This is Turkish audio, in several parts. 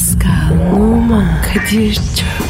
Pascal, Oman, Kadir çok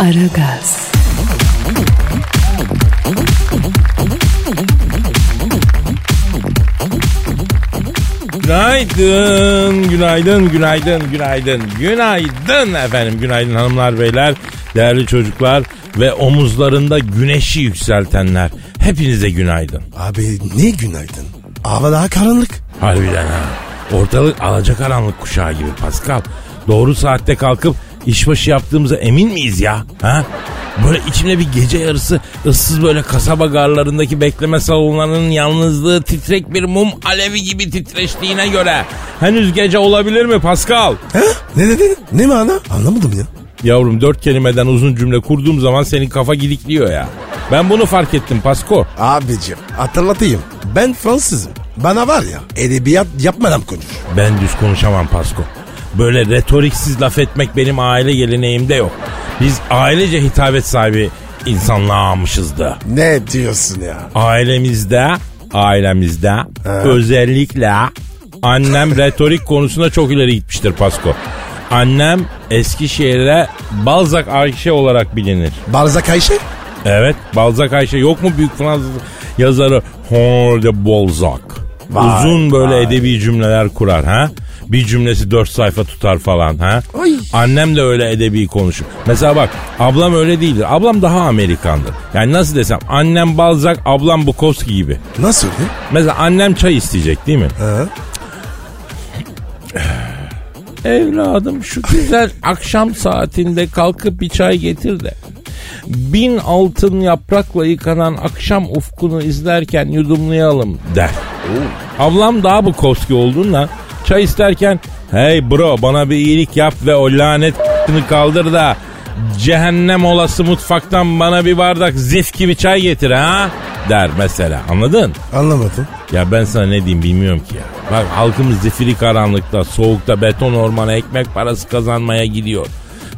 Aragaz, Günaydın, günaydın, günaydın, günaydın, günaydın efendim, günaydın hanımlar beyler, değerli çocuklar ve omuzlarında güneşi yükseltenler. Hepinize günaydın. Abi ne günaydın. Hava daha karanlık. Harbiden ha. Ortalık alacakaranlık kuşağı gibi Pascal. Doğru saatte kalkıp işbaşı yaptığımıza emin miyiz ya? Ha? Böyle içimde bir gece yarısı ıssız böyle kasaba garlarındaki bekleme salonlarının yalnızlığı titrek bir mum alevi gibi titreştiğine göre henüz gece olabilir mi Pascal? He? Ne dedin? Ne mana? Anlamadım ya. Yavrum dört kelimeden uzun cümle kurduğum zaman senin kafa gidikliyor ya. Ben bunu fark ettim Pasko. Abicim hatırlatayım. Ben Fransızım. Bana var ya edebiyat yapmadan konuş. Ben düz konuşamam Pasko. Böyle retoriksiz laf etmek benim aile geleneğimde yok. Biz ailece hitabet sahibi insanlığımışız da. Ne diyorsun ya? Ailemizde, ailemizde özellikle annem retorik konusunda çok ileri gitmiştir Pasko. Annem Eskişehir'e Balzac Ayşe olarak bilinir. Barzak Ayşe? Evet Balzac Ayşe yok mu büyük Fransız yazarı Henri de Balzac? Vay, Uzun böyle vay. edebi cümleler kurar ha. Bir cümlesi dört sayfa tutar falan ha. Ay. Annem de öyle edebi konuşur. Mesela bak ablam öyle değildir. Ablam daha Amerikandır. Yani nasıl desem annem Balzac ablam Bukowski gibi. Nasıl ya? Mesela annem çay isteyecek değil mi? Ha? Evladım şu güzel akşam saatinde kalkıp bir çay getir de. Bin altın yaprakla yıkanan akşam ufkunu izlerken yudumlayalım der. Ablam daha bu koski olduğundan çay isterken hey bro bana bir iyilik yap ve o lanet kaldır da cehennem olası mutfaktan bana bir bardak zif gibi çay getir ha der mesela anladın? Anlamadım. Ya ben sana ne diyeyim bilmiyorum ki ya. Bak halkımız zifiri karanlıkta, soğukta beton ormana ekmek parası kazanmaya gidiyor.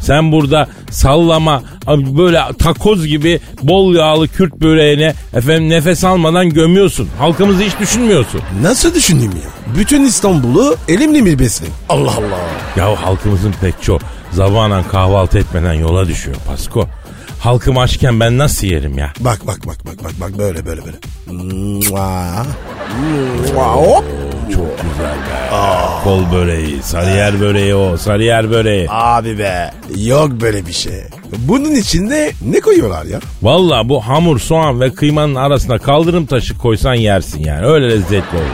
Sen burada sallama böyle takoz gibi bol yağlı Kürt böreğine efendim nefes almadan gömüyorsun. Halkımızı hiç düşünmüyorsun. Nasıl düşüneyim ya? Bütün İstanbul'u elimle mi besleyeyim? Allah Allah. Ya halkımızın pek çok zabanan kahvaltı etmeden yola düşüyor Pasko. Halkım açken ben nasıl yerim ya? Bak bak bak bak bak bak böyle böyle böyle. Mua. Mua, hop. Çok güzel be. Kol böreği, sarıyer böreği o, sarıyer böreği. Abi be. Yok böyle bir şey. Bunun içinde ne koyuyorlar ya? Valla bu hamur, soğan ve kıymanın arasına kaldırım taşı koysan yersin yani. Öyle lezzetli oluyor.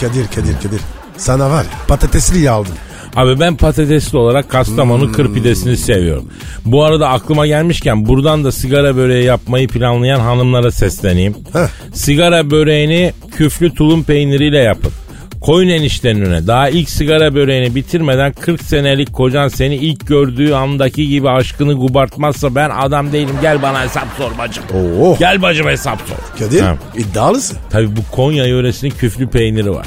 Kadir Kadir Kadir. Sana var patatesli yağ aldım. Abi ben patatesli olarak Kastamonu kır pidesini seviyorum. Bu arada aklıma gelmişken buradan da sigara böreği yapmayı planlayan hanımlara sesleneyim. Heh. Sigara böreğini küflü tulum peyniriyle yapın. Koyun eniştenin önüne. Daha ilk sigara böreğini bitirmeden 40 senelik kocan seni ilk gördüğü andaki gibi aşkını gubartmazsa ben adam değilim. Gel bana hesap sor bacım. Oo. Gel bacım hesap sor. Kadir Ha. iddialısın. Tabii bu Konya yöresinin küflü peyniri var.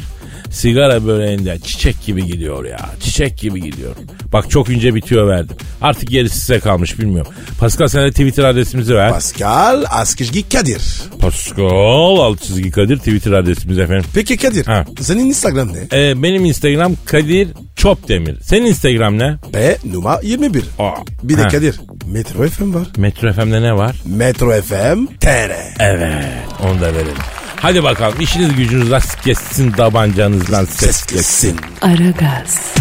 Sigara böreğinde çiçek gibi gidiyor ya. Çiçek gibi gidiyor. Bak çok ince bitiyor verdim. Artık gerisi size kalmış bilmiyorum. Pascal sen de Twitter adresimizi ver. Pascal Askışgi Kadir. Pascal alt çizgi Kadir Twitter adresimiz efendim. Peki Kadir Ha. senin Instagram ne? Ee, benim Instagram Kadir Çopdemir. Senin Instagram ne? B numara 21. Aa, Bir de ha. Kadir Metro FM var. Metro FM'de ne var? Metro FM TR. Evet onu da verelim. Hadi bakalım işiniz gücünüz rast kessin tabancanızdan ses kessin. Aragaz,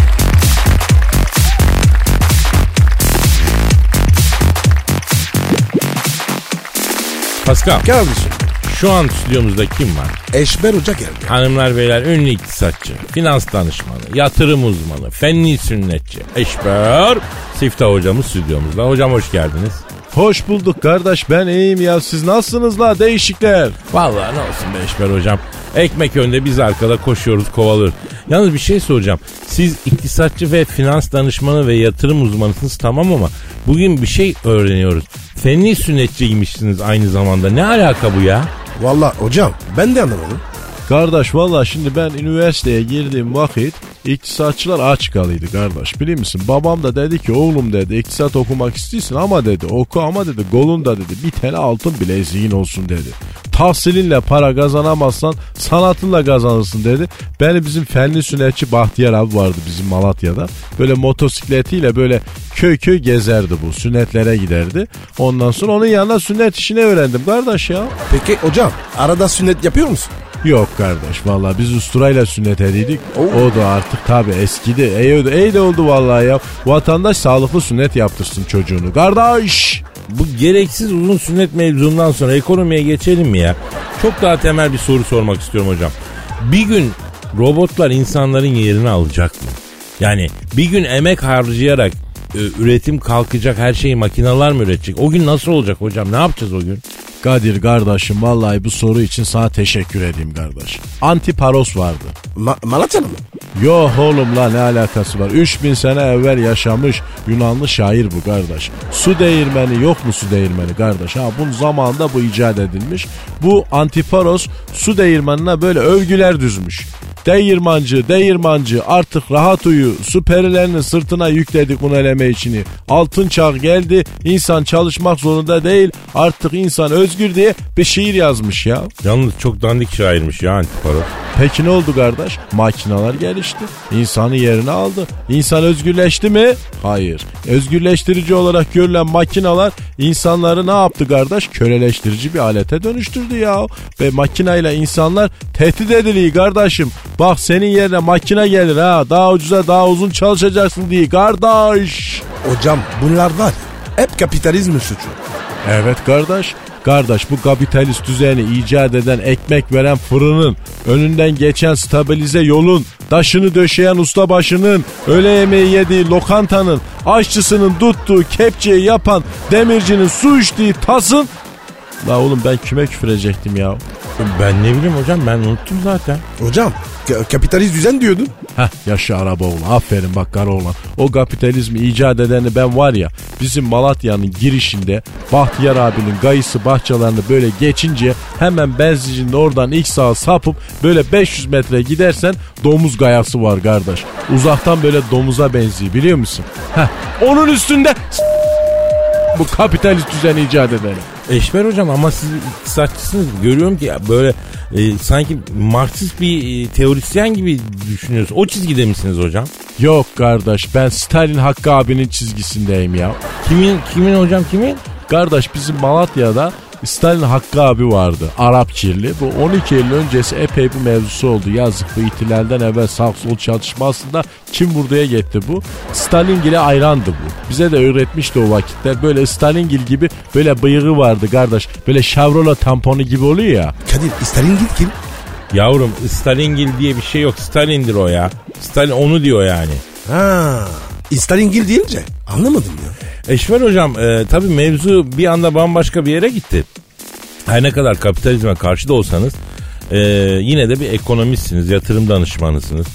Pascal Kardeşim şu an stüdyomuzda kim var? Eşber Hoca geldi. Hanımlar beyler ünlü iktisatçı, finans danışmanı, yatırım uzmanı, fenli sünnetçi, eşber Siftah hocamız stüdyomuzda. Hocam hoş geldiniz. Hoş bulduk kardeş ben iyiyim ya siz nasılsınız la değişikler? Vallahi ne olsun be Eşber hocam. Ekmek önde biz arkada koşuyoruz kovalıyoruz. Yalnız bir şey soracağım. Siz iktisatçı ve finans danışmanı ve yatırım uzmanısınız tamam ama bugün bir şey öğreniyoruz. Fenli sünnetçiymişsiniz aynı zamanda. Ne alaka bu ya? Valla hocam ben de anlamadım. Kardeş valla şimdi ben üniversiteye girdiğim vakit iktisatçılar aç kalıydı kardeş biliyor musun? Babam da dedi ki oğlum dedi iktisat okumak istiyorsun ama dedi oku ama dedi golunda dedi bir tane altın bileziğin olsun dedi. Tahsilinle para kazanamazsan sanatınla kazanırsın dedi. Beni bizim fenli sünnetçi Bahtiyar abi vardı bizim Malatya'da. Böyle motosikletiyle böyle köy köy gezerdi bu. Sünnetlere giderdi. Ondan sonra onun yanına sünnet işini öğrendim kardeş ya. Peki hocam arada sünnet yapıyor musun? Yok kardeş vallahi biz usturayla sünnet ediydik. O da artık tabi eskidi. Oldu- iyi de oldu vallahi ya. Vatandaş sağlıklı sünnet yaptırsın çocuğunu. Kardeş. Bu gereksiz uzun sünnet mevzundan sonra ekonomiye geçelim mi ya? Çok daha temel bir soru sormak istiyorum hocam. Bir gün robotlar insanların yerini alacak mı? Yani bir gün emek harcayarak e, üretim kalkacak her şeyi makineler mı üretecek? O gün nasıl olacak hocam? Ne yapacağız o gün? Kadir kardeşim vallahi bu soru için sana teşekkür edeyim kardeş. Antiparos vardı. Ma- Malatyalı mı? Yo oğlum la ne alakası var? 3000 sene evvel yaşamış Yunanlı şair bu kardeş. Su değirmeni yok mu su değirmeni kardeş? Ha bunun zamanında bu icat edilmiş. Bu Antiparos su değirmenine böyle övgüler düzmüş. Değirmancı, değirmancı artık rahat uyu. Su perilerinin sırtına yükledik un eleme içini. Altın çağ geldi. İnsan çalışmak zorunda değil. Artık insan özgür diye bir şiir yazmış ya. Yalnız çok dandik şairmiş ya Antiparos. Peki ne oldu kardeş? Makineler gelişti. İnsanı yerine aldı. İnsan özgürleşti mi? Hayır. Özgürleştirici olarak görülen makineler insanları ne yaptı kardeş? Köleleştirici bir alete dönüştürdü ya. Ve makineyle insanlar tehdit ediliyor kardeşim. Bak senin yerine makine gelir ha. Daha ucuza daha uzun çalışacaksın diye kardeş. Hocam bunlar var hep kapitalizmin suçu. Evet kardeş. Kardeş bu kapitalist düzeni icat eden ekmek veren fırının, önünden geçen stabilize yolun, taşını döşeyen ustabaşının, öğle yemeği yediği lokantanın, aşçısının tuttuğu kepçeyi yapan demircinin su içtiği tasın... La oğlum ben kime küfür edecektim ya? Ben ne bileyim hocam ben unuttum zaten. Hocam ka- kapitalist düzen diyordun. Heh yaşa araba oğlan aferin bak kara oğlan. O kapitalizmi icat edeni ben var ya bizim Malatya'nın girişinde Bahtiyar abinin gayısı bahçelerini böyle geçince hemen benzincinin oradan ilk sağa sapıp böyle 500 metre gidersen domuz gayası var kardeş. Uzaktan böyle domuza benziyor biliyor musun? Heh onun üstünde bu kapitalist düzeni icat edeni. Eşber hocam ama siz iktisatçısınız. Görüyorum ki böyle e, sanki Marksist bir e, teorisyen gibi düşünüyorsunuz. O çizgide misiniz hocam? Yok kardeş ben Stalin Hakkı abinin çizgisindeyim ya. Kimin kimin hocam kimin? Kardeş bizim Malatya'da Stalin Hakkı abi vardı. Arap kirli. Bu 12 Eylül öncesi epey bir mevzusu oldu. Yazık bu ihtilalden evvel sağ sol çatışmasında kim buraya gitti bu? Stalingil'e ayrandı bu. Bize de öğretmişti o vakitler. Böyle Stalingil gibi böyle bıyığı vardı kardeş. Böyle Chevrolet tamponu gibi oluyor ya. Kadir Stalin git kim? Yavrum Stalingil diye bir şey yok. Stalin'dir o ya. Stalin onu diyor yani. Ha, Stalingil deyince anlamadım ya. Eşver hocam e, tabii mevzu bir anda bambaşka bir yere gitti. Her ne kadar kapitalizme karşı da olsanız e, yine de bir ekonomistsiniz, yatırım danışmanısınız.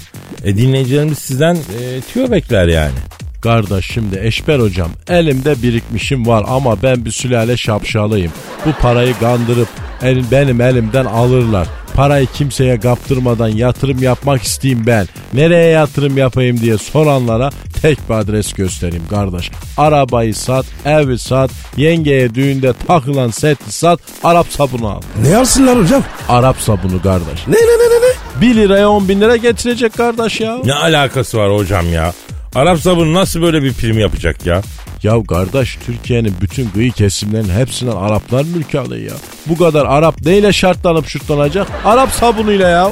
E, dinleyicilerimiz sizden e, tüyo bekler yani. Kardeş şimdi Eşber hocam elimde birikmişim var ama ben bir sülale şapşalıyım. Bu parayı kandırıp el- benim elimden alırlar. Parayı kimseye kaptırmadan yatırım yapmak isteyeyim ben. Nereye yatırım yapayım diye soranlara tek bir adres göstereyim kardeş. Arabayı sat, evi sat, yengeye düğünde takılan seti sat, Arap sabunu al. Ne alsınlar hocam? Arap sabunu kardeş. Ne ne ne ne ne? 1 liraya 10 bin lira getirecek kardeş ya. Ne alakası var hocam ya? Arap sabunu nasıl böyle bir prim yapacak ya? Ya kardeş Türkiye'nin bütün kıyı kesimlerinin hepsinden Araplar mülk alıyor ya. Bu kadar Arap neyle şartlanıp şurtlanacak? Arap sabunuyla ya.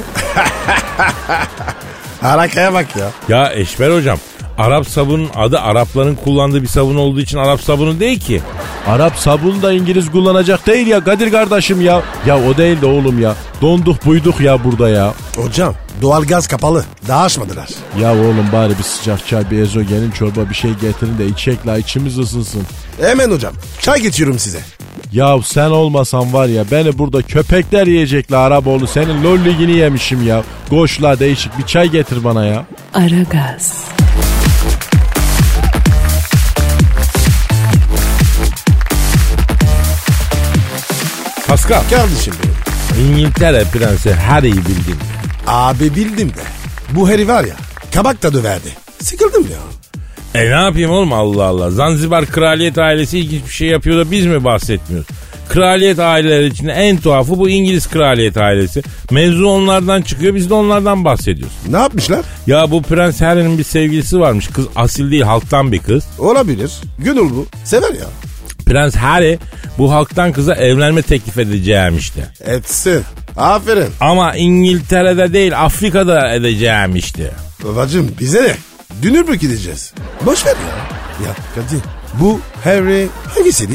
Harakaya bak ya. Ya Eşber hocam Arap sabunun adı Arapların kullandığı bir sabun olduğu için Arap sabunu değil ki. Arap sabunu da İngiliz kullanacak değil ya Kadir kardeşim ya. Ya o değil de oğlum ya. Donduk buyduk ya burada ya. Hocam doğalgaz kapalı. Daha açmadılar. Ya oğlum bari bir sıcak çay, bir ezogelin çorba bir şey getirin de içecek la içimiz ısınsın. Hemen hocam. Çay getiriyorum size. Ya sen olmasan var ya beni burada köpekler yiyecekler Araboğlu. Senin lol ligini yemişim ya. Koş la değişik bir çay getir bana ya. Aragaz, Pascal, Kardeşim benim. İngiltere Prensi Harry'i bildin. mi? Abi bildim de. Bu heri var ya kabak da döverdi. Sıkıldım ya. E ne yapayım oğlum Allah Allah. Zanzibar kraliyet ailesi ilginç bir şey yapıyor da biz mi bahsetmiyoruz? Kraliyet aileleri içinde en tuhafı bu İngiliz kraliyet ailesi. Mevzu onlardan çıkıyor biz de onlardan bahsediyoruz. Ne yapmışlar? Ya bu Prens Harry'nin bir sevgilisi varmış. Kız asil değil halktan bir kız. Olabilir. Gönül bu. Sever ya. Prens Harry bu halktan kıza evlenme teklif edeceğim işte. Etsin. Aferin. Ama İngiltere'de değil Afrika'da edeceğim işte. Babacım bize ne? Dünür mü gideceğiz? Boş ver ya. Ya Kadir bu Harry hangisiydi?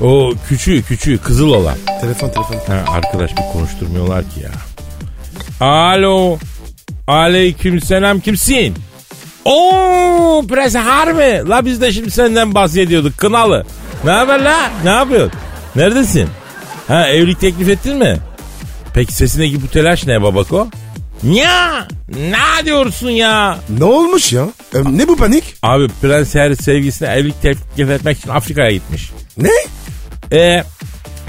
O küçüğü küçüğü kızıl olan. Telefon telefon. Ha, arkadaş bir konuşturmuyorlar ki ya. Alo. Aleyküm selam kimsin? Oo Prens Harbi. La biz de şimdi senden bahsediyorduk kınalı. Ne haber la? Ne yapıyorsun? Neredesin? Ha evlilik teklif ettin mi? Peki sesindeki bu telaş ne babako? Ya ne diyorsun ya? Ne olmuş ya? E, ne bu panik? Abi Prens Harry sevgisine evlilik teklif etmek için Afrika'ya gitmiş. Ne? E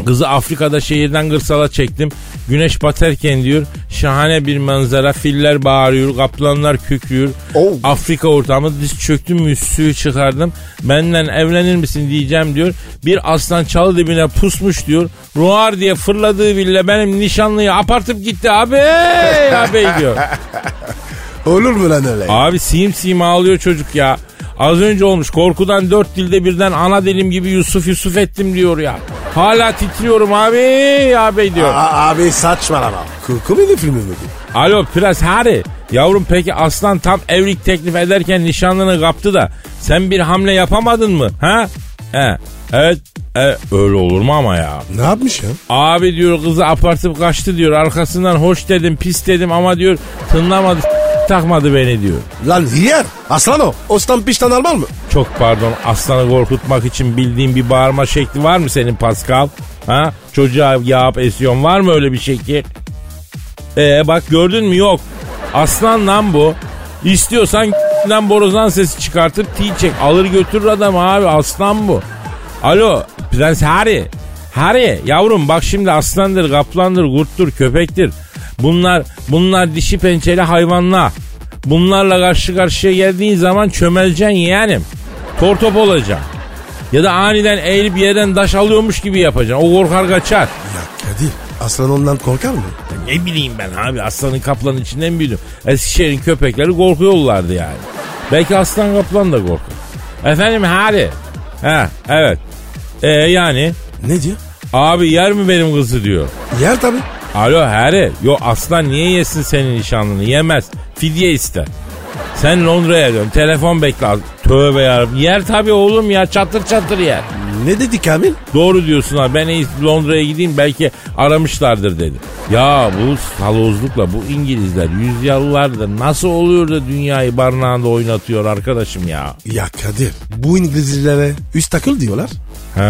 kızı Afrika'da şehirden kırsala çektim. Güneş batarken diyor şahane bir manzara filler bağırıyor kaplanlar kükrüyor. Oh. Afrika ortamı diz çöktüm müssüğü çıkardım. Benden evlenir misin diyeceğim diyor. Bir aslan çalı dibine pusmuş diyor. Ruar diye fırladığı bile benim nişanlıyı apartıp gitti abi abi diyor. Olur mu lan öyle? Abi sim sim ağlıyor çocuk ya. Az önce olmuş korkudan dört dilde birden ana dilim gibi Yusuf Yusuf ettim diyor ya. Hala titriyorum abi abi diyor. A- abi saçmalama. Komedi filmi mi bu? Alo Prens Harry. Yavrum peki aslan tam evlilik teklif ederken nişanlını kaptı da sen bir hamle yapamadın mı? Ha? He. Evet. evet. Öyle olur mu ama ya? Ne yapmış ya? Abi diyor kızı apartıp kaçtı diyor. Arkasından hoş dedim pis dedim ama diyor tınlamadı takmadı beni diyor. Lan yer. Aslan o. Ostan piştan alman mı? Çok pardon aslanı korkutmak için bildiğin bir bağırma şekli var mı senin Pascal? Ha? Çocuğa yağıp esiyon var mı öyle bir şekil? Ee bak gördün mü yok. Aslan lan bu. İstiyorsan lan borazan sesi çıkartıp tee çek. Alır götürür adam abi aslan bu. Alo Prens Harry. Harry yavrum bak şimdi aslandır, kaplandır, kurttur, köpektir. Bunlar bunlar dişi pençeli hayvanlar. Bunlarla karşı karşıya geldiğin zaman çömeleceksin yeğenim. Tortop olacaksın. Ya da aniden eğilip yerden taş alıyormuş gibi yapacaksın. O korkar kaçar. Ya Kadir aslan ondan korkar mı? Ne bileyim ben abi aslanın kaplanın içinden büyüdüm. Eskişehir'in köpekleri korkuyorlardı yani. Belki aslan kaplan da korkar. Efendim Harry. Ha evet. E yani Ne diyor? abi yer mi benim kızı diyor. Yer tabi. Alo Harry. Yo aslan niye yesin senin nişanlını? Yemez. Fidye ister. Sen Londra'ya dön. Telefon bekle. Tövbe yarabbim. Yer tabii oğlum ya. Çatır çatır yer. Ne dedi Kamil? Doğru diyorsun abi. Ben Londra'ya gideyim. Belki aramışlardır dedi. Ya bu salozlukla bu İngilizler yüzyıllardır nasıl oluyor da dünyayı barınağında oynatıyor arkadaşım ya. Ya Kadir bu İngilizlere üst akıl diyorlar. Ha,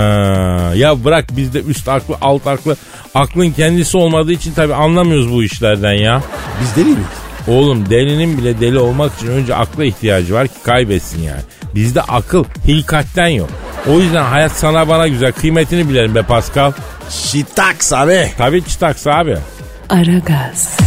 ya bırak bizde üst aklı alt aklı aklın kendisi olmadığı için tabii anlamıyoruz bu işlerden ya. Biz deli miyiz? Oğlum delinin bile deli olmak için önce akla ihtiyacı var ki kaybetsin yani. Bizde akıl hilkatten yok. O yüzden hayat sana bana güzel kıymetini bilelim be Pascal. Şitaks abi. Tabii çıtaks abi. Aragaz,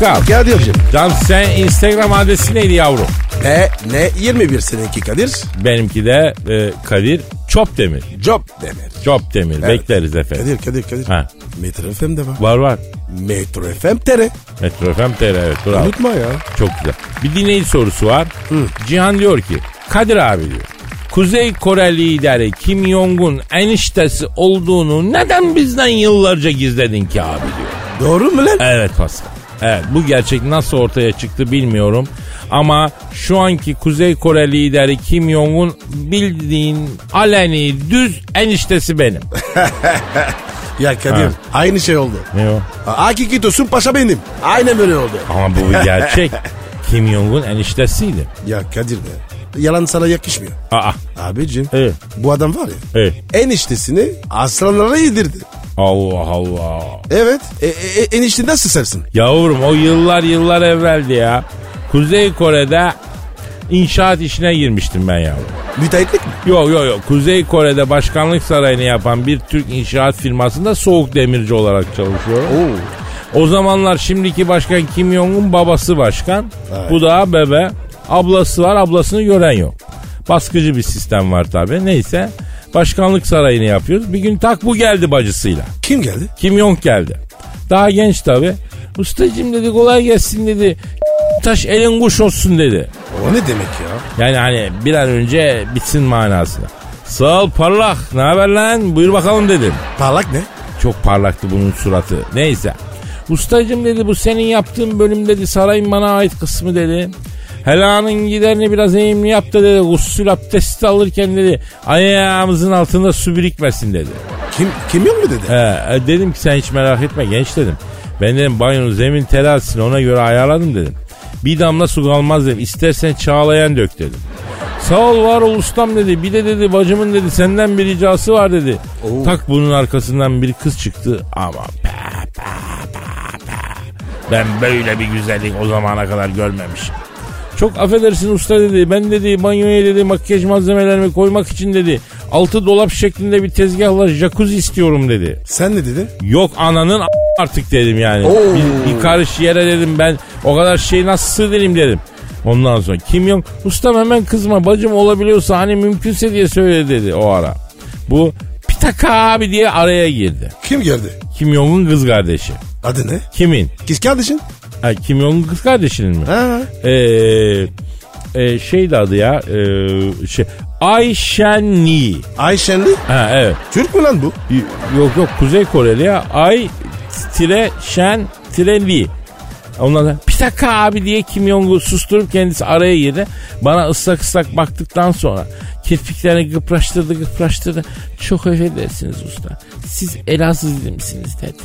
Pascal. Kadir'cim. Can sen Instagram adresi neydi yavrum? Ne? Ne? 21 seninki Kadir. Benimki de e, Kadir Çopdemir. Job demir. Çopdemir. Evet. Bekleriz efendim. Kadir Kadir Kadir. Ha. Metro FM'de var. Var var. Metro FM tere. Metro FM TR evet bravo. Unutma ya. Çok güzel. Bir dinleyici sorusu var. Cihan diyor ki Kadir abi diyor. Kuzey Kore lideri Kim Jong-un eniştesi olduğunu neden bizden yıllarca gizledin ki abi diyor. Doğru mu lan? Evet Pascal. Evet bu gerçek nasıl ortaya çıktı bilmiyorum. Ama şu anki Kuzey Kore lideri Kim Jong-un bildiğin aleni düz eniştesi benim. Ya Kadir Ha. aynı şey oldu. Ne o? Hakiki Tosun Paşa benim. Aynen böyle oldu. Ama bu bir gerçek. Kim Jong-un eniştesiydi. Ya Kadir be. Yalan sana yakışmıyor. Aa, Abicim evet, bu adam var ya evet. eniştesini aslanlara yedirdi. Allah Allah. Evet e, e, e, enişte nasıl sersin? Yavrum o yıllar yıllar evveldi ya. Kuzey Kore'de inşaat işine girmiştim ben yavrum. Müteahhitlik mi? Yok yok yok. Kuzey Kore'de başkanlık sarayını yapan bir Türk inşaat firmasında soğuk demirci olarak çalışıyorum. Oo. O zamanlar şimdiki başkan Kim Jong-un babası başkan. Evet. Bu da bebe. Ablası var ablasını gören yok. Baskıcı bir sistem var tabi. Neyse başkanlık sarayını yapıyoruz. Bir gün tak bu geldi bacısıyla. Kim geldi? Kim Jong geldi. Daha genç tabi. Ustacım dedi kolay gelsin dedi. Taş elin kuş olsun dedi. O ne demek ya? Yani hani bir an önce bitsin manasına. Sağ ol parlak ne haber lan buyur bakalım dedim. Parlak ne? Çok parlaktı bunun suratı. Neyse. Ustacım dedi bu senin yaptığın bölüm dedi sarayın bana ait kısmı dedi. Helanın giderini biraz eğimli yap da dedi. Gusül abdesti alırken dedi ayağımızın altında su birikmesin dedi. Kim kim yok mu dedi? He, e, dedim ki sen hiç merak etme genç dedim. Ben dedim banyonun zemin terazisini ona göre ayarladım dedim. Bir damla su kalmaz dedim. İstersen çağlayan dök dedim. Sağ ol var ol ustam dedi. Bir de dedi bacımın dedi senden bir ricası var dedi. Oo. Tak bunun arkasından bir kız çıktı. Ama pe, pe, pe, pe. Ben böyle bir güzellik o zamana kadar görmemişim. Çok affedersin usta dedi. Ben dedi banyoya dedi makyaj malzemelerimi koymak için dedi. Altı dolap şeklinde bir tezgahla jacuzzi istiyorum dedi. Sen ne dedin? Yok ananın a- artık dedim yani. Oo. Bir, bir karış yere dedim ben o kadar şeyi nasıl sığdırayım dedim. Ondan sonra Kim Jong ustam hemen kızma bacım olabiliyorsa hani mümkünse diye söyle dedi o ara. Bu Pitaka abi diye araya girdi. Kim geldi? Kim Jong'un kız kardeşi. Adı ne? Kimin? Kız kardeşin? Ha, Kim Jong'un kız kardeşinin mi? Ha. Ee, e, şeydi adı ya. E, şey, Ayşen Ni. Ayşenli? Ha evet. Türk mü lan bu? Y- Yok yok Kuzey Koreli ya. Ay tire şen tire li. Ondan sonra Pitaka abi diye Kim Jong'u susturup kendisi araya girdi. Bana ıslak ıslak baktıktan sonra kirpiklerini gıpraştırdı gıpraştırdı. Çok affedersiniz usta. Siz Elazığlı misiniz dedi.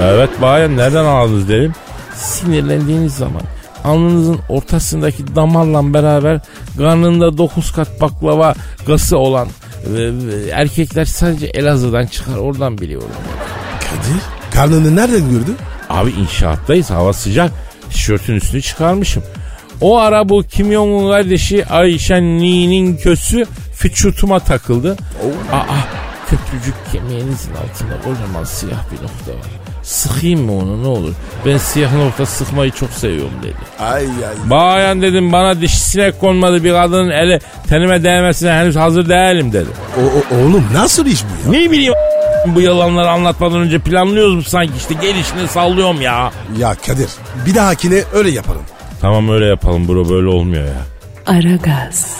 Evet bayan nereden aldınız dedim. Sinirlendiğiniz zaman alnınızın ortasındaki damarla beraber karnında 9 kat baklava gası olan e, e, erkekler sadece Elazığ'dan çıkar oradan biliyorum. Kadir. Karnını nereden gördün? Abi inşaattayız hava sıcak tişörtün üstünü çıkarmışım. O ara bu Kim Jong'un kardeşi Ayşen Ni'nin kösü füçutuma takıldı. Aa köprücük kemiğinizin altında kocaman siyah bir nokta var. Sıkayım mı onu ne olur? Ben siyah nokta sıkmayı çok seviyorum dedi. Ay ay. Bayan dedim bana diş sinek konmadı bir kadının eli tenime değmesine henüz hazır değilim dedi. O, o- oğlum nasıl iş bu ya? Ne bileyim bu yalanları anlatmadan önce planlıyoruz mu sanki işte gelişini sallıyorum ya. Ya Kadir bir dahakine öyle yapalım. Tamam öyle yapalım bro böyle olmuyor ya. Aragaz,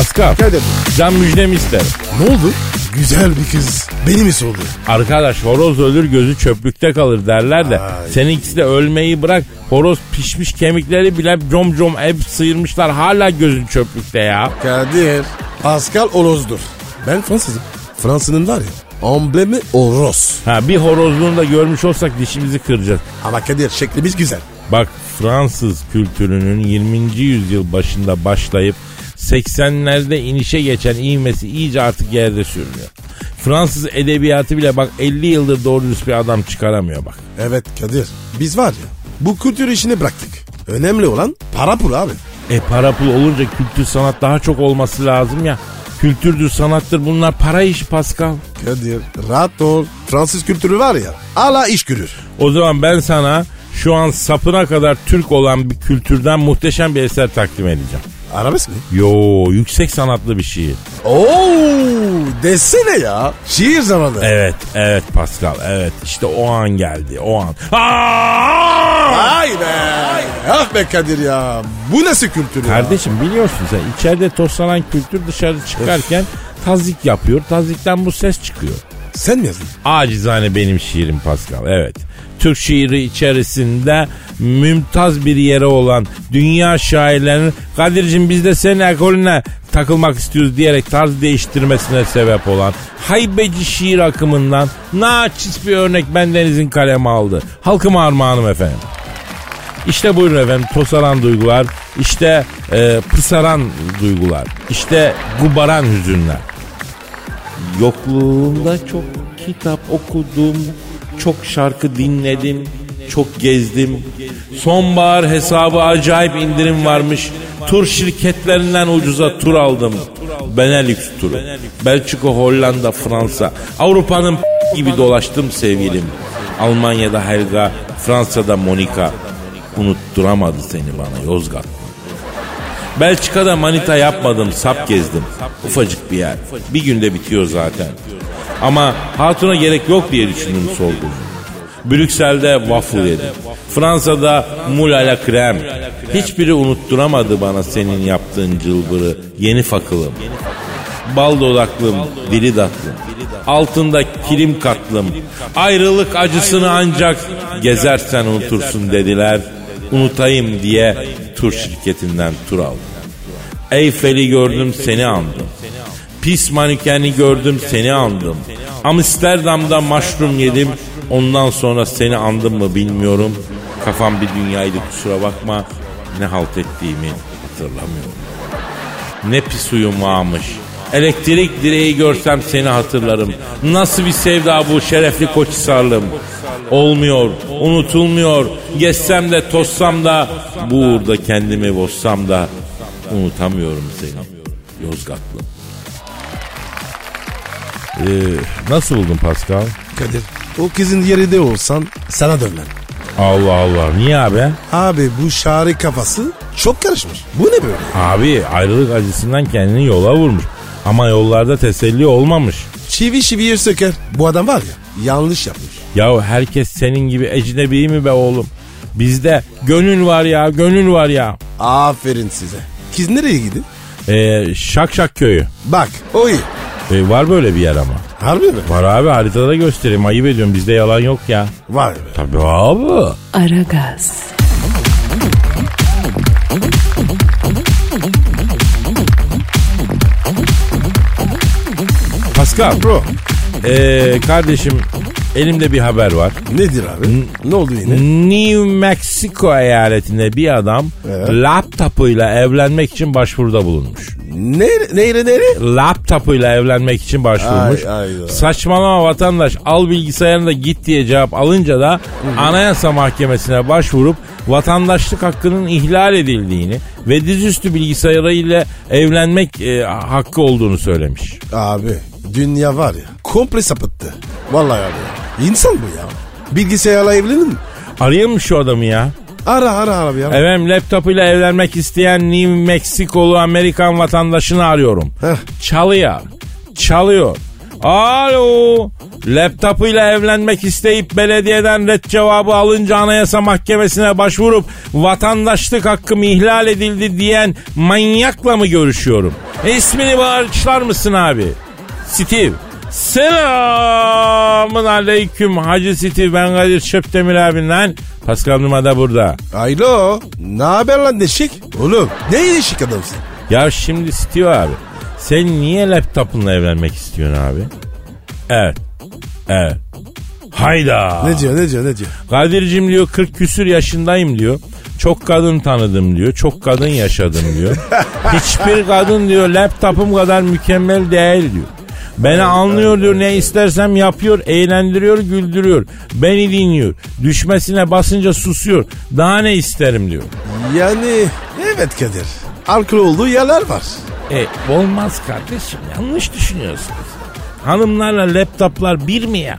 Pascal Kadir can müjdemi isterim. ne oldu? Güzel bir kız. Beni mi sordu? Arkadaş horoz ölür gözü çöplükte kalır derler de Ay. seninkisi de ölmeyi bırak horoz pişmiş kemikleri bile com com hep sıyırmışlar hala gözün çöplükte ya. Kadir. Pascal Oroz'dur. Ben Fransızım. Fransa'nın var ya amblemi Oroz. Ha bir horozluğunu da görmüş olsak dişimizi kıracağız. Ama Kadir şeklimiz güzel. Bak Fransız kültürünün 20. yüzyıl başında başlayıp 80'lerde inişe geçen ivmesi iyice artık yerde sürünüyor. Fransız edebiyatı bile bak 50 yıldır doğru dürüst bir adam çıkaramıyor bak. Evet Kadir. Biz var ya bu kültür işini bıraktık. Önemli olan para pul abi. E para pul olunca kültür sanat daha çok olması lazım ya. Kültürdür sanattır bunlar para işi Pascal. Kadir rahat ol. Fransız kültürü var ya hala iş görür. O zaman ben sana şu an sapına kadar Türk olan bir kültürden muhteşem bir eser takdim edeceğim. Arabesk mi? Yo yüksek sanatlı bir şiir. Oo desene ya. Şiir zamanı. Evet, evet Pascal, evet. İşte o an geldi, o an. Vay be. Ah be Kadir ya. Bu nasıl kültür ya? Kardeşim biliyorsun sen içeride toslanan kültür dışarı çıkarken tazik yapıyor. Tazikten bu ses çıkıyor. Sen mi yazdın? Acizane benim şiirim Pascal evet. Türk şiiri içerisinde mümtaz bir yere olan dünya şairlerinin Kadir'cim biz de senin ekolüne takılmak istiyoruz diyerek tarz değiştirmesine sebep olan haybeci şiir akımından naçiz bir örnek bendenizin kaleme aldı. Halkıma armağanım efendim. İşte buyurun efendim tosaran duygular, işte e, pısaran duygular, işte gubaran hüzünler. Yokluğumda çok kitap okudum, çok şarkı dinledim, çok gezdim. Sonbahar hesabı acayip indirim varmış. Tur şirketlerinden ucuza tur aldım. Benelux turu. Belçika, Hollanda, Fransa. Avrupa'nın gibi dolaştım sevgilim. Almanya'da Helga, Fransa'da Monika. Unutturamadı seni bana Yozgat. Belçika'da manita yapmadım, sap gezdim. Ufacık bir yer. Bir günde bitiyor zaten. Ama hatuna gerek yok diye düşündüm sorgum. Brüksel'de waffle yedim. Fransa'da moule à la crème. Hiçbiri unutturamadı bana senin yaptığın cılbırı. Yeni fakılım. Bal dodaklım, dili datlım. Altında kilim katlım. Ayrılık acısını ancak gezersen unutursun dediler. Unutayım diye tur şirketinden tur aldım. Eyfel'i gördüm seni andım. Pis manikeni gördüm seni andım. Amsterdam'da mushroom yedim. Ondan sonra seni andım mı bilmiyorum. Kafam bir dünyaydı kusura bakma. Ne halt ettiğimi hatırlamıyorum. Ne pis uyum varmış. Elektrik direği görsem seni hatırlarım. Nasıl bir sevda bu şerefli koçhisarlım. Olmuyor, unutulmuyor. Geçsem de tossam da bu uğurda kendimi bozsam da unutamıyorum seni. Yozgatlı. Ee, nasıl buldun Pascal? Kadir o kızın yerinde olsan sana dönmem. Allah Allah. Niye abi? Abi bu şari kafası çok karışmış. Bu ne böyle? Abi ayrılık acısından kendini yola vurmuş. Ama yollarda teselli olmamış. Çivi çiviyi söker. Bu adam var ya yanlış yapmış. Ya herkes senin gibi ecnebi mi be oğlum? Bizde gönül var ya gönül var ya. Aferin size. Kız nereye gidiyor? Ee, şak şak köyü. Bak o iyi. Ee, var böyle bir yer ama. Harbi mi? Var abi haritada göstereyim ayıp ediyorum bizde yalan yok ya. Var be. Tabii abi. Aragaz, Pascal. Bro Ee, kardeşim elimde bir haber var. nedir abi? ne oldu yine? New Mexico eyaletinde bir adam Evet. laptopuyla evlenmek için başvuruda bulunmuş. Nere, nere nere? Laptopuyla evlenmek için başvurmuş. Ay, ay, ay. Saçmalama vatandaş al bilgisayarında git diye cevap alınca da anayasa mahkemesine başvurup vatandaşlık hakkının ihlal edildiğini ve dizüstü bilgisayarıyla evlenmek e, hakkı olduğunu söylemiş. Abi dünya var ya komple sapıttı. Vallahi abi. İnsan bu ya. Bilgisayarla evlenir mi? Arayalım mı şu adamı ya? Ara ara ara ya. Efendim laptopuyla evlenmek isteyen New Meksikolu Amerikan vatandaşını arıyorum. Heh. Çalıyor. Çalıyor. Alo. Laptopuyla evlenmek isteyip belediyeden red cevabı alınca anayasa mahkemesine başvurup vatandaşlık hakkım ihlal edildi diyen manyakla mı görüşüyorum? İsmini bağışlar mısın abi? Steve. Selamın aleyküm Hacı Steve ben Kadir Çöptemir abinden. Pascal Numa da burada. Alo. Ne haber lan neşik? Oğlum ne ilişik adamsın? Ya şimdi Steve abi sen niye laptopunla evlenmek istiyorsun abi? Evet. Evet. Hayda. Ne diyor ne diyor ne diyor? Kadir'cim diyor 40 küsür yaşındayım diyor. Çok kadın tanıdım diyor. Çok kadın yaşadım diyor. Hiçbir kadın diyor laptopum kadar mükemmel değil diyor. Beni anlıyor diyor ne istersem yapıyor, eğlendiriyor, güldürüyor. Beni dinliyor. Düşmesine basınca susuyor. Daha ne isterim diyor. Yani evet Kadir. Alkol olduğu yerler var. E olmaz kardeşim yanlış düşünüyorsunuz. Hanımlarla laptoplar bir mi ya?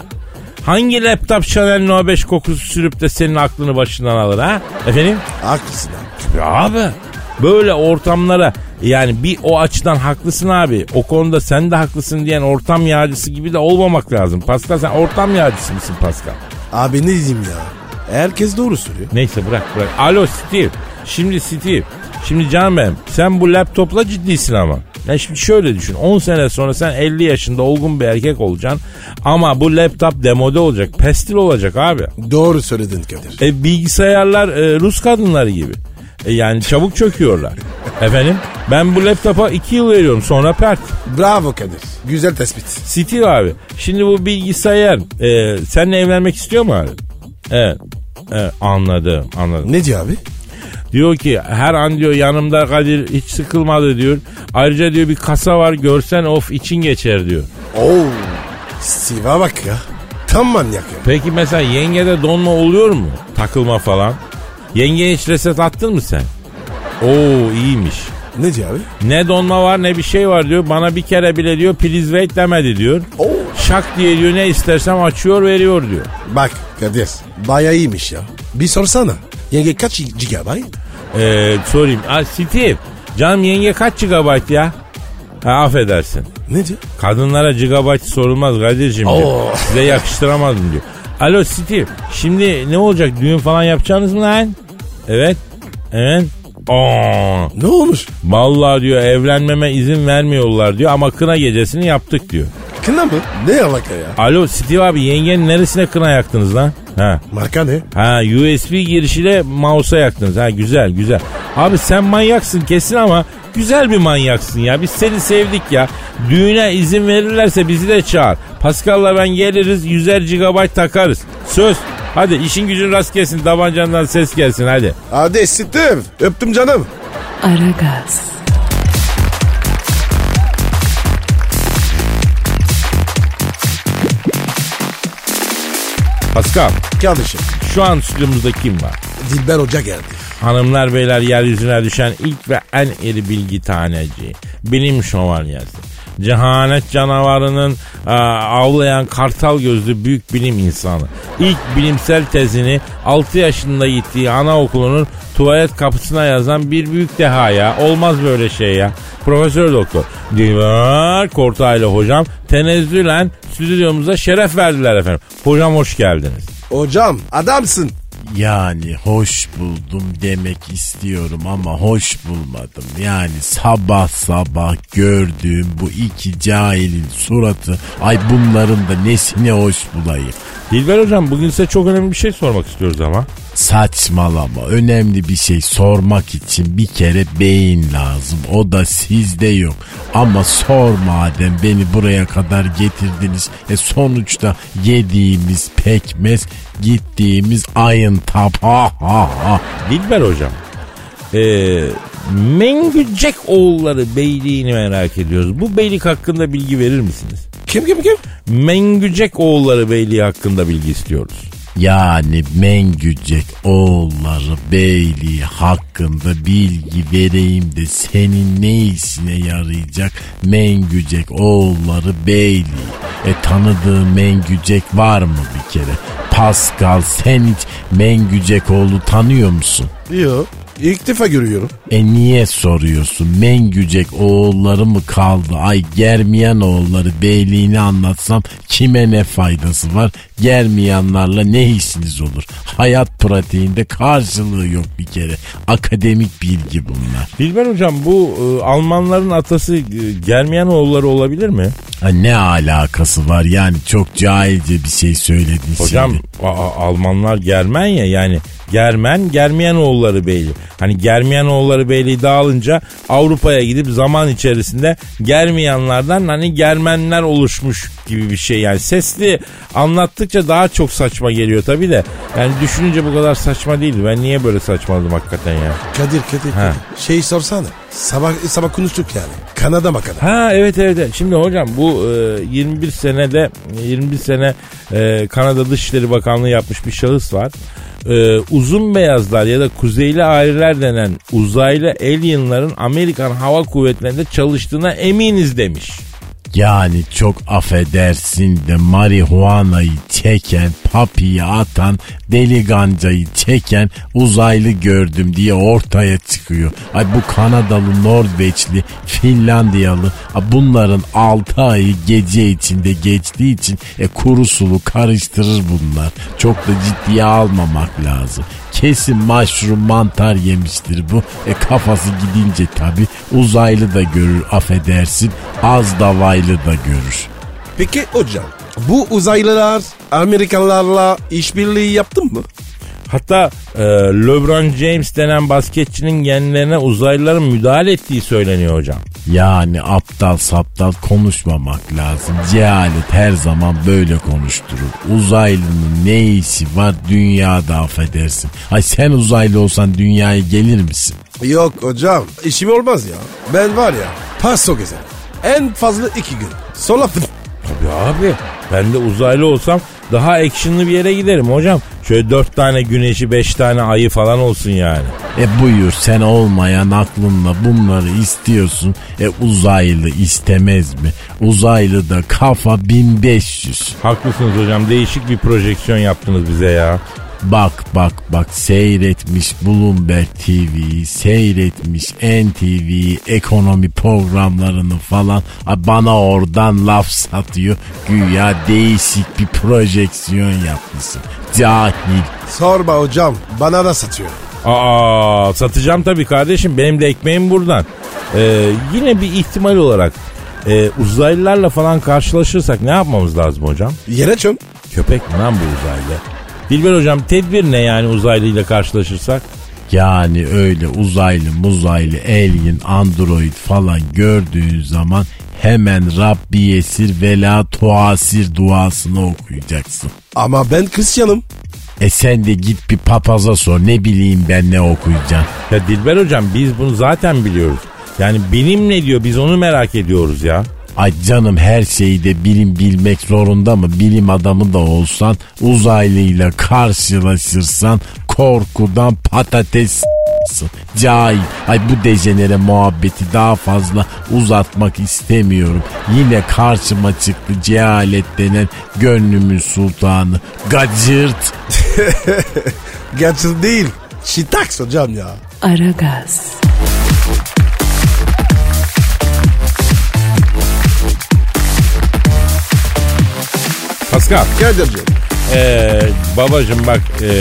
Hangi laptop Chanel No 5 kokusu sürüp de senin aklını başından alır ha? Efendim? Haklısın abi. Ya abi böyle ortamlara yani bir o açıdan haklısın abi. O konuda sen de haklısın diyen ortam yağcısı gibi de olmamak lazım. Pascal sen ortam yağcısı mısın Pascal? Abi ne diyeyim ya? Herkes doğru söylüyor. Neyse bırak bırak. Alo Steve. Şimdi Steve. Şimdi canım benim sen bu laptopla ciddisin ama. Ya şimdi şöyle düşün 10 sene sonra sen 50 yaşında olgun bir erkek olacaksın ama bu laptop demode olacak pestil olacak abi. Doğru söyledin Kadir. E, bilgisayarlar e, Rus kadınları gibi. E, yani çabuk çöküyorlar. Efendim ben bu laptopa 2 yıl veriyorum sonra pert. Bravo Kadir. Güzel tespit. Steve abi şimdi bu bilgisayar e, seninle evlenmek istiyor mu abi? Evet. Evet anladım anladım. Ne diyor abi? Diyor ki her an diyor yanımda Kadir hiç sıkılmadı diyor. Ayrıca diyor bir kasa var görsen of için geçer diyor. Oo. Steve'a bak ya. Tam manyak ya. Peki mesela yengede donma oluyor mu? Takılma falan. Yengeye hiç reset attın mı sen? Oo iyiymiş. Ne diyor abi? Ne donma var ne bir şey var diyor. Bana bir kere bile diyor please wait demedi diyor. Oo. Şak diye diyor ne istersem açıyor veriyor diyor. Bak Kadir. Baya iyiymiş ya. Bir sorsana. Yenge kaç gigabayt? Ee, sorayım. Aa, Steve canım yenge kaç gigabayt ya? Ha, affedersin. Ne diyor? Kadınlara gigabayt sorulmaz Kadir'cim diyor. Size yakıştıramadım diyor. Alo Steve şimdi ne olacak düğün falan yapacaksınız mı lan? Evet. Evet. Aa, Ne olmuş? vallahi diyor evlenmeme izin vermiyorlar diyor ama kına gecesini yaptık diyor. Kına mı? Ne alaka ya? Alo Steve abi yengenin neresine kına yaktınız lan? Ha. Marka ne? Ha USB girişiyle mouse'a yaktınız. Ha güzel güzel. Abi sen manyaksın kesin ama güzel bir manyaksın ya. Biz seni sevdik ya. Düğüne izin verirlerse bizi de çağır. Pascal'la ben geliriz 100'er GB takarız. Söz. Hadi işin gücün rast gelsin tabancandan ses gelsin hadi. Hadi Steve. Öptüm canım. Aragaz, Pascal Kardeşim. şu an stüdyomuzda kim var? Dilber Hoca geldi. Hanımlar beyler yeryüzüne düşen ilk ve en iri bilgi taneci. Bilim şövalyesi. Cehanet canavarının e, avlayan kartal gözlü büyük bilim insanı. İlk bilimsel tezini 6 yaşında gittiği anaokulunun tuvalet kapısına yazan bir büyük deha ya. Olmaz böyle şey ya. Profesör Doktor Dilber Kortaylı hocam tenezzülen stüdyomuza şeref verdiler efendim. Hocam hoş geldiniz. Hocam adamsın. Yani hoş buldum demek istiyorum ama hoş bulmadım. Yani sabah sabah gördüğüm bu iki cahilin suratı ay bunların da nesine hoş bulayım. Dilber hocam bugün size çok önemli bir şey sormak istiyoruz ama. Saçmalama önemli bir şey sormak için bir kere beyin lazım o da sizde yok ama sor madem beni buraya kadar getirdiniz e sonuçta yediğimiz pekmez gittiğimiz ayın tap ha ha ha Dilber hocam. Ee, Mengücek oğulları beyliğini merak ediyoruz. Bu beylik hakkında bilgi verir misiniz? Kim kim kim? Mengücek oğulları beyliği hakkında bilgi istiyoruz. Yani Mengücek oğulları beyliği hakkında bilgi vereyim de senin ne işine yarayacak Mengücek oğulları beyliği. E tanıdığın Mengücek var mı bir kere? Pascal sen hiç Mengücek oğlu tanıyor musun? Yok. İlk defa görüyorum. E niye soruyorsun? Mengücek oğulları mı kaldı? Ay germiyan oğulları beyliğini anlatsam kime ne faydası var? Germiyanlarla ne işiniz olur? Hayat pratiğinde karşılığı yok bir kere. Akademik bilgi bunlar. Dilber hocam bu e, Almanların atası e, Germiyan oğulları olabilir mi? Ha, ne alakası var yani çok cahilce bir şey söyledin Hocam şimdi. a- Almanlar Germen ya yani Germen Germiyan oğulları beyliği. Hani Germiyan oğulları beyliği dağılınca Avrupa'ya gidip zaman içerisinde Germiyanlardan hani Germenler oluşmuş gibi bir şey. Yani sesli anlattıkça daha çok saçma geliyor tabi de. Yani düşününce bu kadar saçma değildi. Ben niye böyle saçmaladım hakikaten ya? Kadir Kadir. Ha. Kadir. Şey sorsana. Sabah sabah konuştuk yani. Kanada makada. Ha evet evet. evet. Şimdi hocam bu e, 21 senede 21 sene e, Kanada Dışişleri Bakanlığı yapmış bir şahıs var. E, uzun beyazlar ya da kuzeyli aileler denen uzaylı alienların Amerikan Hava Kuvvetleri'nde çalıştığına eminiz demiş. Yani çok affedersin de marihuanayı çeken papiyi atan, deli gancayı çeken uzaylı gördüm diye ortaya çıkıyor. Ay bu Kanadalı, Norveçli, Finlandiyalı bunların 6 ayı gece içinde geçtiği için e, kuru sulu karıştırır bunlar. Çok da ciddiye almamak lazım. Kesin mushroom mantar yemiştir bu. E kafası gidince tabi uzaylı da görür affedersin. Az davaylı da görür. Peki hocam bu uzaylılar Amerikalılarla işbirliği yaptın mı? Hatta e, LeBron James denen basketçinin genlerine uzaylıların müdahale ettiği söyleniyor hocam. Yani aptal saptal konuşmamak lazım. Cehalet her zaman böyle konuşturur. Uzaylının ne işi var dünyada affedersin. Ay sen uzaylı olsan dünyaya gelir misin? Yok hocam işim olmaz ya. Ben var ya paso gezerim. En fazla iki gün. Sonra Tabii abi ben de uzaylı olsam daha actionlı bir yere giderim hocam. Şöyle dört tane güneşi beş tane ayı falan olsun yani. E buyur sen olmayan aklınla bunları istiyorsun. E uzaylı istemez mi? Uzaylı da kafa 1500. Haklısınız hocam değişik bir projeksiyon yaptınız bize ya. Bak bak bak seyretmiş Bloomberg TV'yi, seyretmiş NTV'yi, ekonomi programlarını falan. Bana oradan laf satıyor. Güya değişik bir projeksiyon yapmışsın. Cahil. Sorma hocam bana da satıyor. Aa satacağım tabii kardeşim benim de ekmeğim buradan. Ee, yine bir ihtimal olarak e, uzaylılarla falan karşılaşırsak ne yapmamız lazım hocam? Yere çöm. Köpek mi lan bu uzaylı? Dilber hocam tedbir ne yani uzaylıyla karşılaşırsak? Yani öyle uzaylı muzaylı alien android falan gördüğün zaman hemen Rabbi yesir vela tuasir duasını okuyacaksın. Ama ben Hristiyanım. E sen de git bir papaza sor ne bileyim ben ne okuyacağım. Ya Dilber hocam biz bunu zaten biliyoruz. Yani bilim ne diyor biz onu merak ediyoruz ya. Ay canım her şeyi de bilim bilmek zorunda mı? Bilim adamı da olsan uzaylıyla karşılaşırsan korkudan patates. Cahil. Ay bu dejenere muhabbeti daha fazla uzatmak istemiyorum. Yine karşıma çıktı cehalet denen gönlümün sultanı. Gacırt. Gerçi değil. Şitaks hocam ya. Aragaz, Pascal. Kadir'cim. Ee, babacım bak e,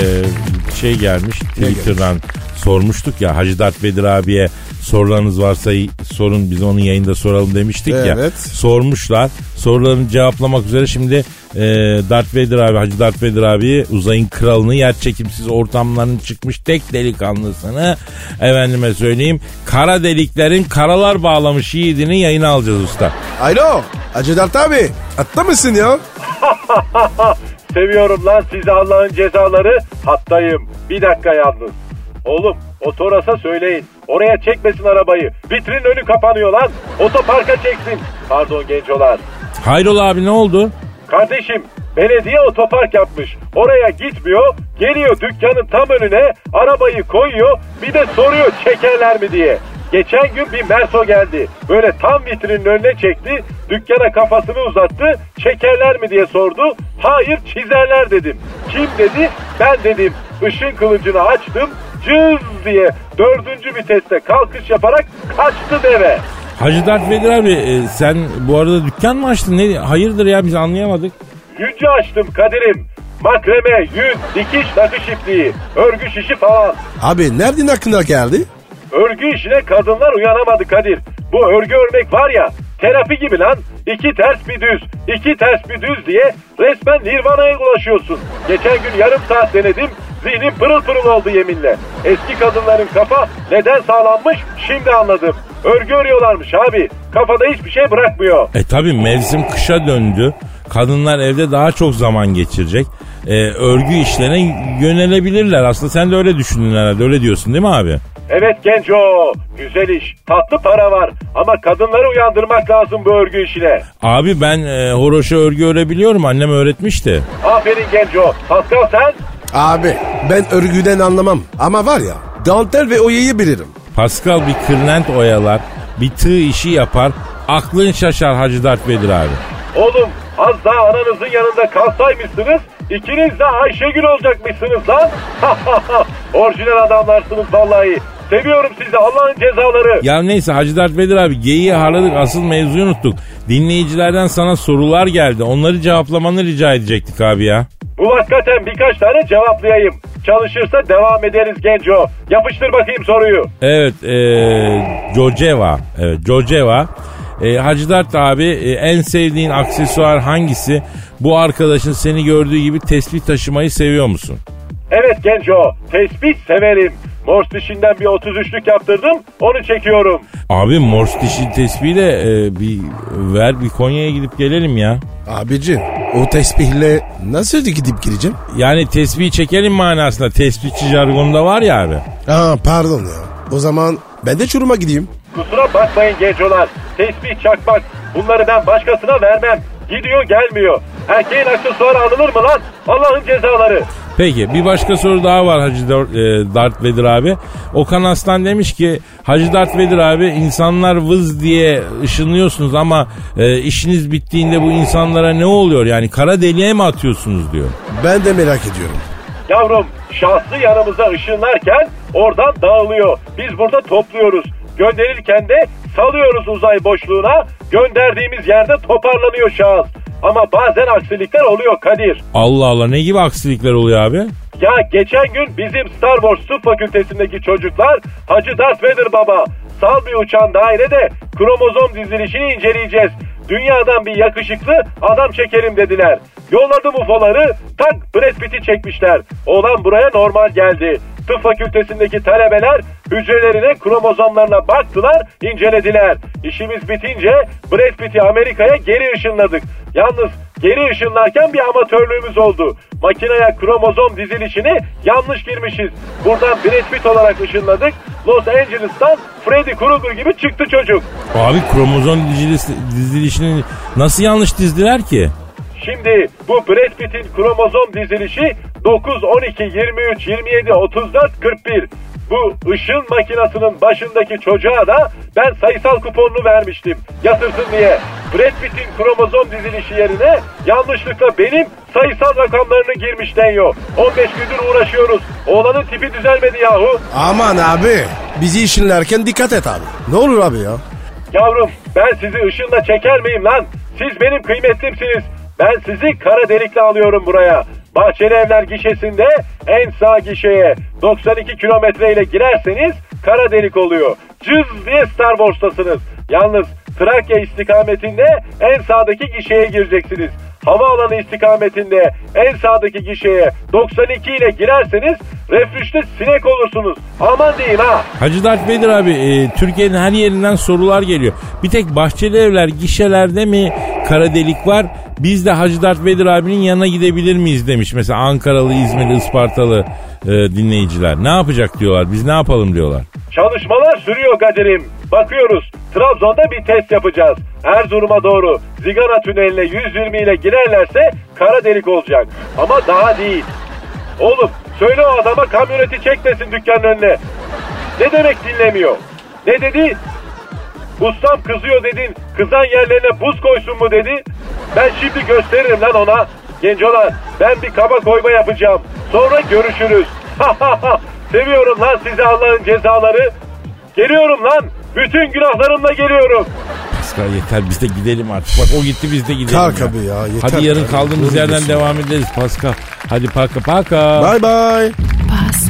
şey gelmiş Twitter'dan sormuştuk ya Hacı Dert Bedir abiye sorularınız varsa sorun biz onun yayında soralım demiştik ya. Evet. Sormuşlar. Sorularını cevaplamak üzere şimdi e, Darth Vader abi Hacı Darth Vader abi uzayın kralını yer çekimsiz ortamların çıkmış tek delikanlısını efendime söyleyeyim kara deliklerin karalar bağlamış yiğidini yayına alacağız usta. Alo. Hacı Dert abi. Atta mısın ya? Seviyorum lan sizi Allah'ın cezaları. Hattayım. Bir dakika yalnız. Oğlum o Toras'a söyleyin. Oraya çekmesin arabayı. Vitrinin önü kapanıyor lan. Otoparka çeksin. Pardon gencolar. Hayrola abi ne oldu? Kardeşim belediye otopark yapmış. Oraya gitmiyor. Geliyor dükkanın tam önüne. Arabayı koyuyor. Bir de soruyor çekerler mi diye. Geçen gün bir Merso geldi. Böyle tam vitrinin önüne çekti. Dükkana kafasını uzattı. Çekerler mi diye sordu. Hayır çizerler dedim. Kim dedi? Ben dedim. Işın kılıcını açtım. Cız diye dördüncü viteste kalkış yaparak kaçtı deve. Hacı Dert Vedir abi e, sen bu arada dükkan mı açtın? Ne, hayırdır ya biz anlayamadık. Yüzü açtım Kadir'im. Makreme, yüz, dikiş nakış ipliği, örgü şişi falan. Abi nereden aklına geldi? Örgü işine kadınlar uyanamadı Kadir. Bu örgü örmek var ya terapi gibi lan. İki ters bir düz, iki ters bir düz diye resmen nirvana'ya ulaşıyorsun. Geçen gün yarım saat denedim. Zihnim pırıl pırıl oldu yeminle. Eski kadınların kafa neden sağlanmış şimdi anladım. Örgü örüyorlarmış abi. Kafada hiçbir şey bırakmıyor. E tabi mevsim kışa döndü. Kadınlar evde daha çok zaman geçirecek. E, örgü işlerine yönelebilirler. Aslında sen de öyle düşündün herhalde. Öyle diyorsun değil mi abi? Evet genco, güzel iş, tatlı para var ama kadınları uyandırmak lazım bu örgü işine. Abi ben e, horoşa örgü örebiliyorum. Annem öğretmişti. Aferin genco, Pascal sen? Abi ben örgüden anlamam. Ama var ya dantel ve oyayı bilirim. Pascal bir kırlent oyalar. Bir tığ işi yapar. Aklın şaşar Hacı Dert Vedir abi. Oğlum az daha ananızın yanında kalsaymışsınız İkiniz de Ayşegül olacakmışsınız lan. Orijinal adamlarsınız vallahi. Seviyorum sizi Allah'ın cezaları. Ya neyse Hacı Dert Vedir abi geyiği harladık asıl mevzuyu unuttuk. Dinleyicilerden sana sorular geldi. Onları cevaplamanı rica edecektik abi ya. Bu hakikaten birkaç tane cevaplayayım. Çalışırsa devam ederiz Genco. Yapıştır bakayım soruyu. Evet ee, Jojeva. Evet Jojeva. E, Hacı Dert abi e, en sevdiğin aksesuar hangisi? Bu arkadaşın seni gördüğü gibi tespih taşımayı seviyor musun? Evet Genco. Tespih severim. Morse dişinden bir 33'lük yaptırdım. Onu çekiyorum. Abi Morse dişi tespihle e, bir ver bir Konya'ya gidip gelelim ya. Abicim o tespihle nasıl gidip gireceğim? Yani tesbih çekelim manasında tespihçi jargonda var ya abi. Aa pardon ya. O zaman ben de Çorum'a gideyim. Kusura bakmayın gencolar. Tespih çakmak. Bunları ben başkasına vermem. Gidiyor gelmiyor. Erkeğin aksesuarı alınır mı lan? Allah'ın cezaları. Peki bir başka soru daha var Hacı Dar- e, Dart Vedir abi. Okan Aslan demiş ki Hacı Dart Vedir abi insanlar vız diye ışınlıyorsunuz ama e, işiniz bittiğinde bu insanlara ne oluyor? Yani kara deliğe mi atıyorsunuz diyor. Ben de merak ediyorum. Yavrum şahsı yanımıza ışınlarken oradan dağılıyor. Biz burada topluyoruz. Gönderirken de salıyoruz uzay boşluğuna. Gönderdiğimiz yerde toparlanıyor şahıs. Ama bazen aksilikler oluyor Kadir. Allah Allah ne gibi aksilikler oluyor abi? Ya geçen gün bizim Star Wars Tıp Fakültesindeki çocuklar Hacı Darth Vader baba sal bir uçan dairede kromozom dizilişini inceleyeceğiz. Dünyadan bir yakışıklı adam çekerim dediler. Yolladım UFO'ları tak Brad Pitt'i çekmişler. Oğlan buraya normal geldi. Tıp fakültesindeki talebeler hücrelerine kromozomlarına baktılar, incelediler. İşimiz bitince Brad Pitt'i Amerika'ya geri ışınladık. Yalnız geri ışınlarken bir amatörlüğümüz oldu. Makineye kromozom dizilişini yanlış girmişiz. Buradan Brad Pitt olarak ışınladık. Los Angeles'tan Freddy Krueger gibi çıktı çocuk. Abi kromozom dizilisi- dizilişini nasıl yanlış dizdiler ki? Şimdi bu Brad Pitt'in kromozom dizilişi 9, 12, 23, 27, 34, 41. Bu ışın makinasının başındaki çocuğa da ben sayısal kuponunu vermiştim. Yatırsın diye. Brad Pitt'in kromozom dizilişi yerine yanlışlıkla benim sayısal rakamlarını girmiş deniyor. 15 gündür uğraşıyoruz. Oğlanın tipi düzelmedi yahu. Aman abi bizi işinlerken dikkat et abi. Ne olur abi ya. Yavrum ben sizi ışınla çeker miyim lan? Siz benim kıymetlimsiniz. Ben sizi kara delikle alıyorum buraya. Bahçeli Evler gişesinde en sağ gişeye 92 kilometre ile girerseniz kara delik oluyor. Cız diye Star Wars'tasınız. Yalnız Trakya istikametinde en sağdaki gişeye gireceksiniz. Havaalanı istikametinde en sağdaki gişeye 92 ile girerseniz reflüşte sinek olursunuz. Aman diyeyim ha. Hacı Dert Vedir abi e, Türkiye'nin her yerinden sorular geliyor. Bir tek Bahçeli Evler gişelerde mi kara delik var? Biz de Hacı Dert Vedir abinin yanına gidebilir miyiz demiş. Mesela Ankaralı, İzmirli, Ispartalı e, dinleyiciler. Ne yapacak diyorlar. Biz ne yapalım diyorlar. Çalışmalar sürüyor Kadir'im. Bakıyoruz. Trabzon'da bir test yapacağız. Erzurum'a doğru Zigana tüneline 120 ile girerlerse kara delik olacak. Ama daha değil. Oğlum söyle o adama kamyoneti çekmesin dükkanın önüne. Ne demek dinlemiyor? Ne dedi? Ustam kızıyor dedin. Kızan yerlerine buz koysun mu dedi. Ben şimdi gösteririm lan ona. Gencolar ben bir kaba koyma yapacağım. Sonra görüşürüz. Seviyorum lan sizi Allah'ın cezaları. Geliyorum lan. Bütün günahlarımla geliyorum. Pascal yeter biz de gidelim artık. Bak o gitti biz de gidelim. Kalk abi ya, yeter Hadi yarın abi. kaldığımız Doğru yerden diyorsun. devam ederiz Pascal. Hadi paka paka. Bye bye. Pascal,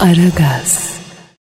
Aragaz.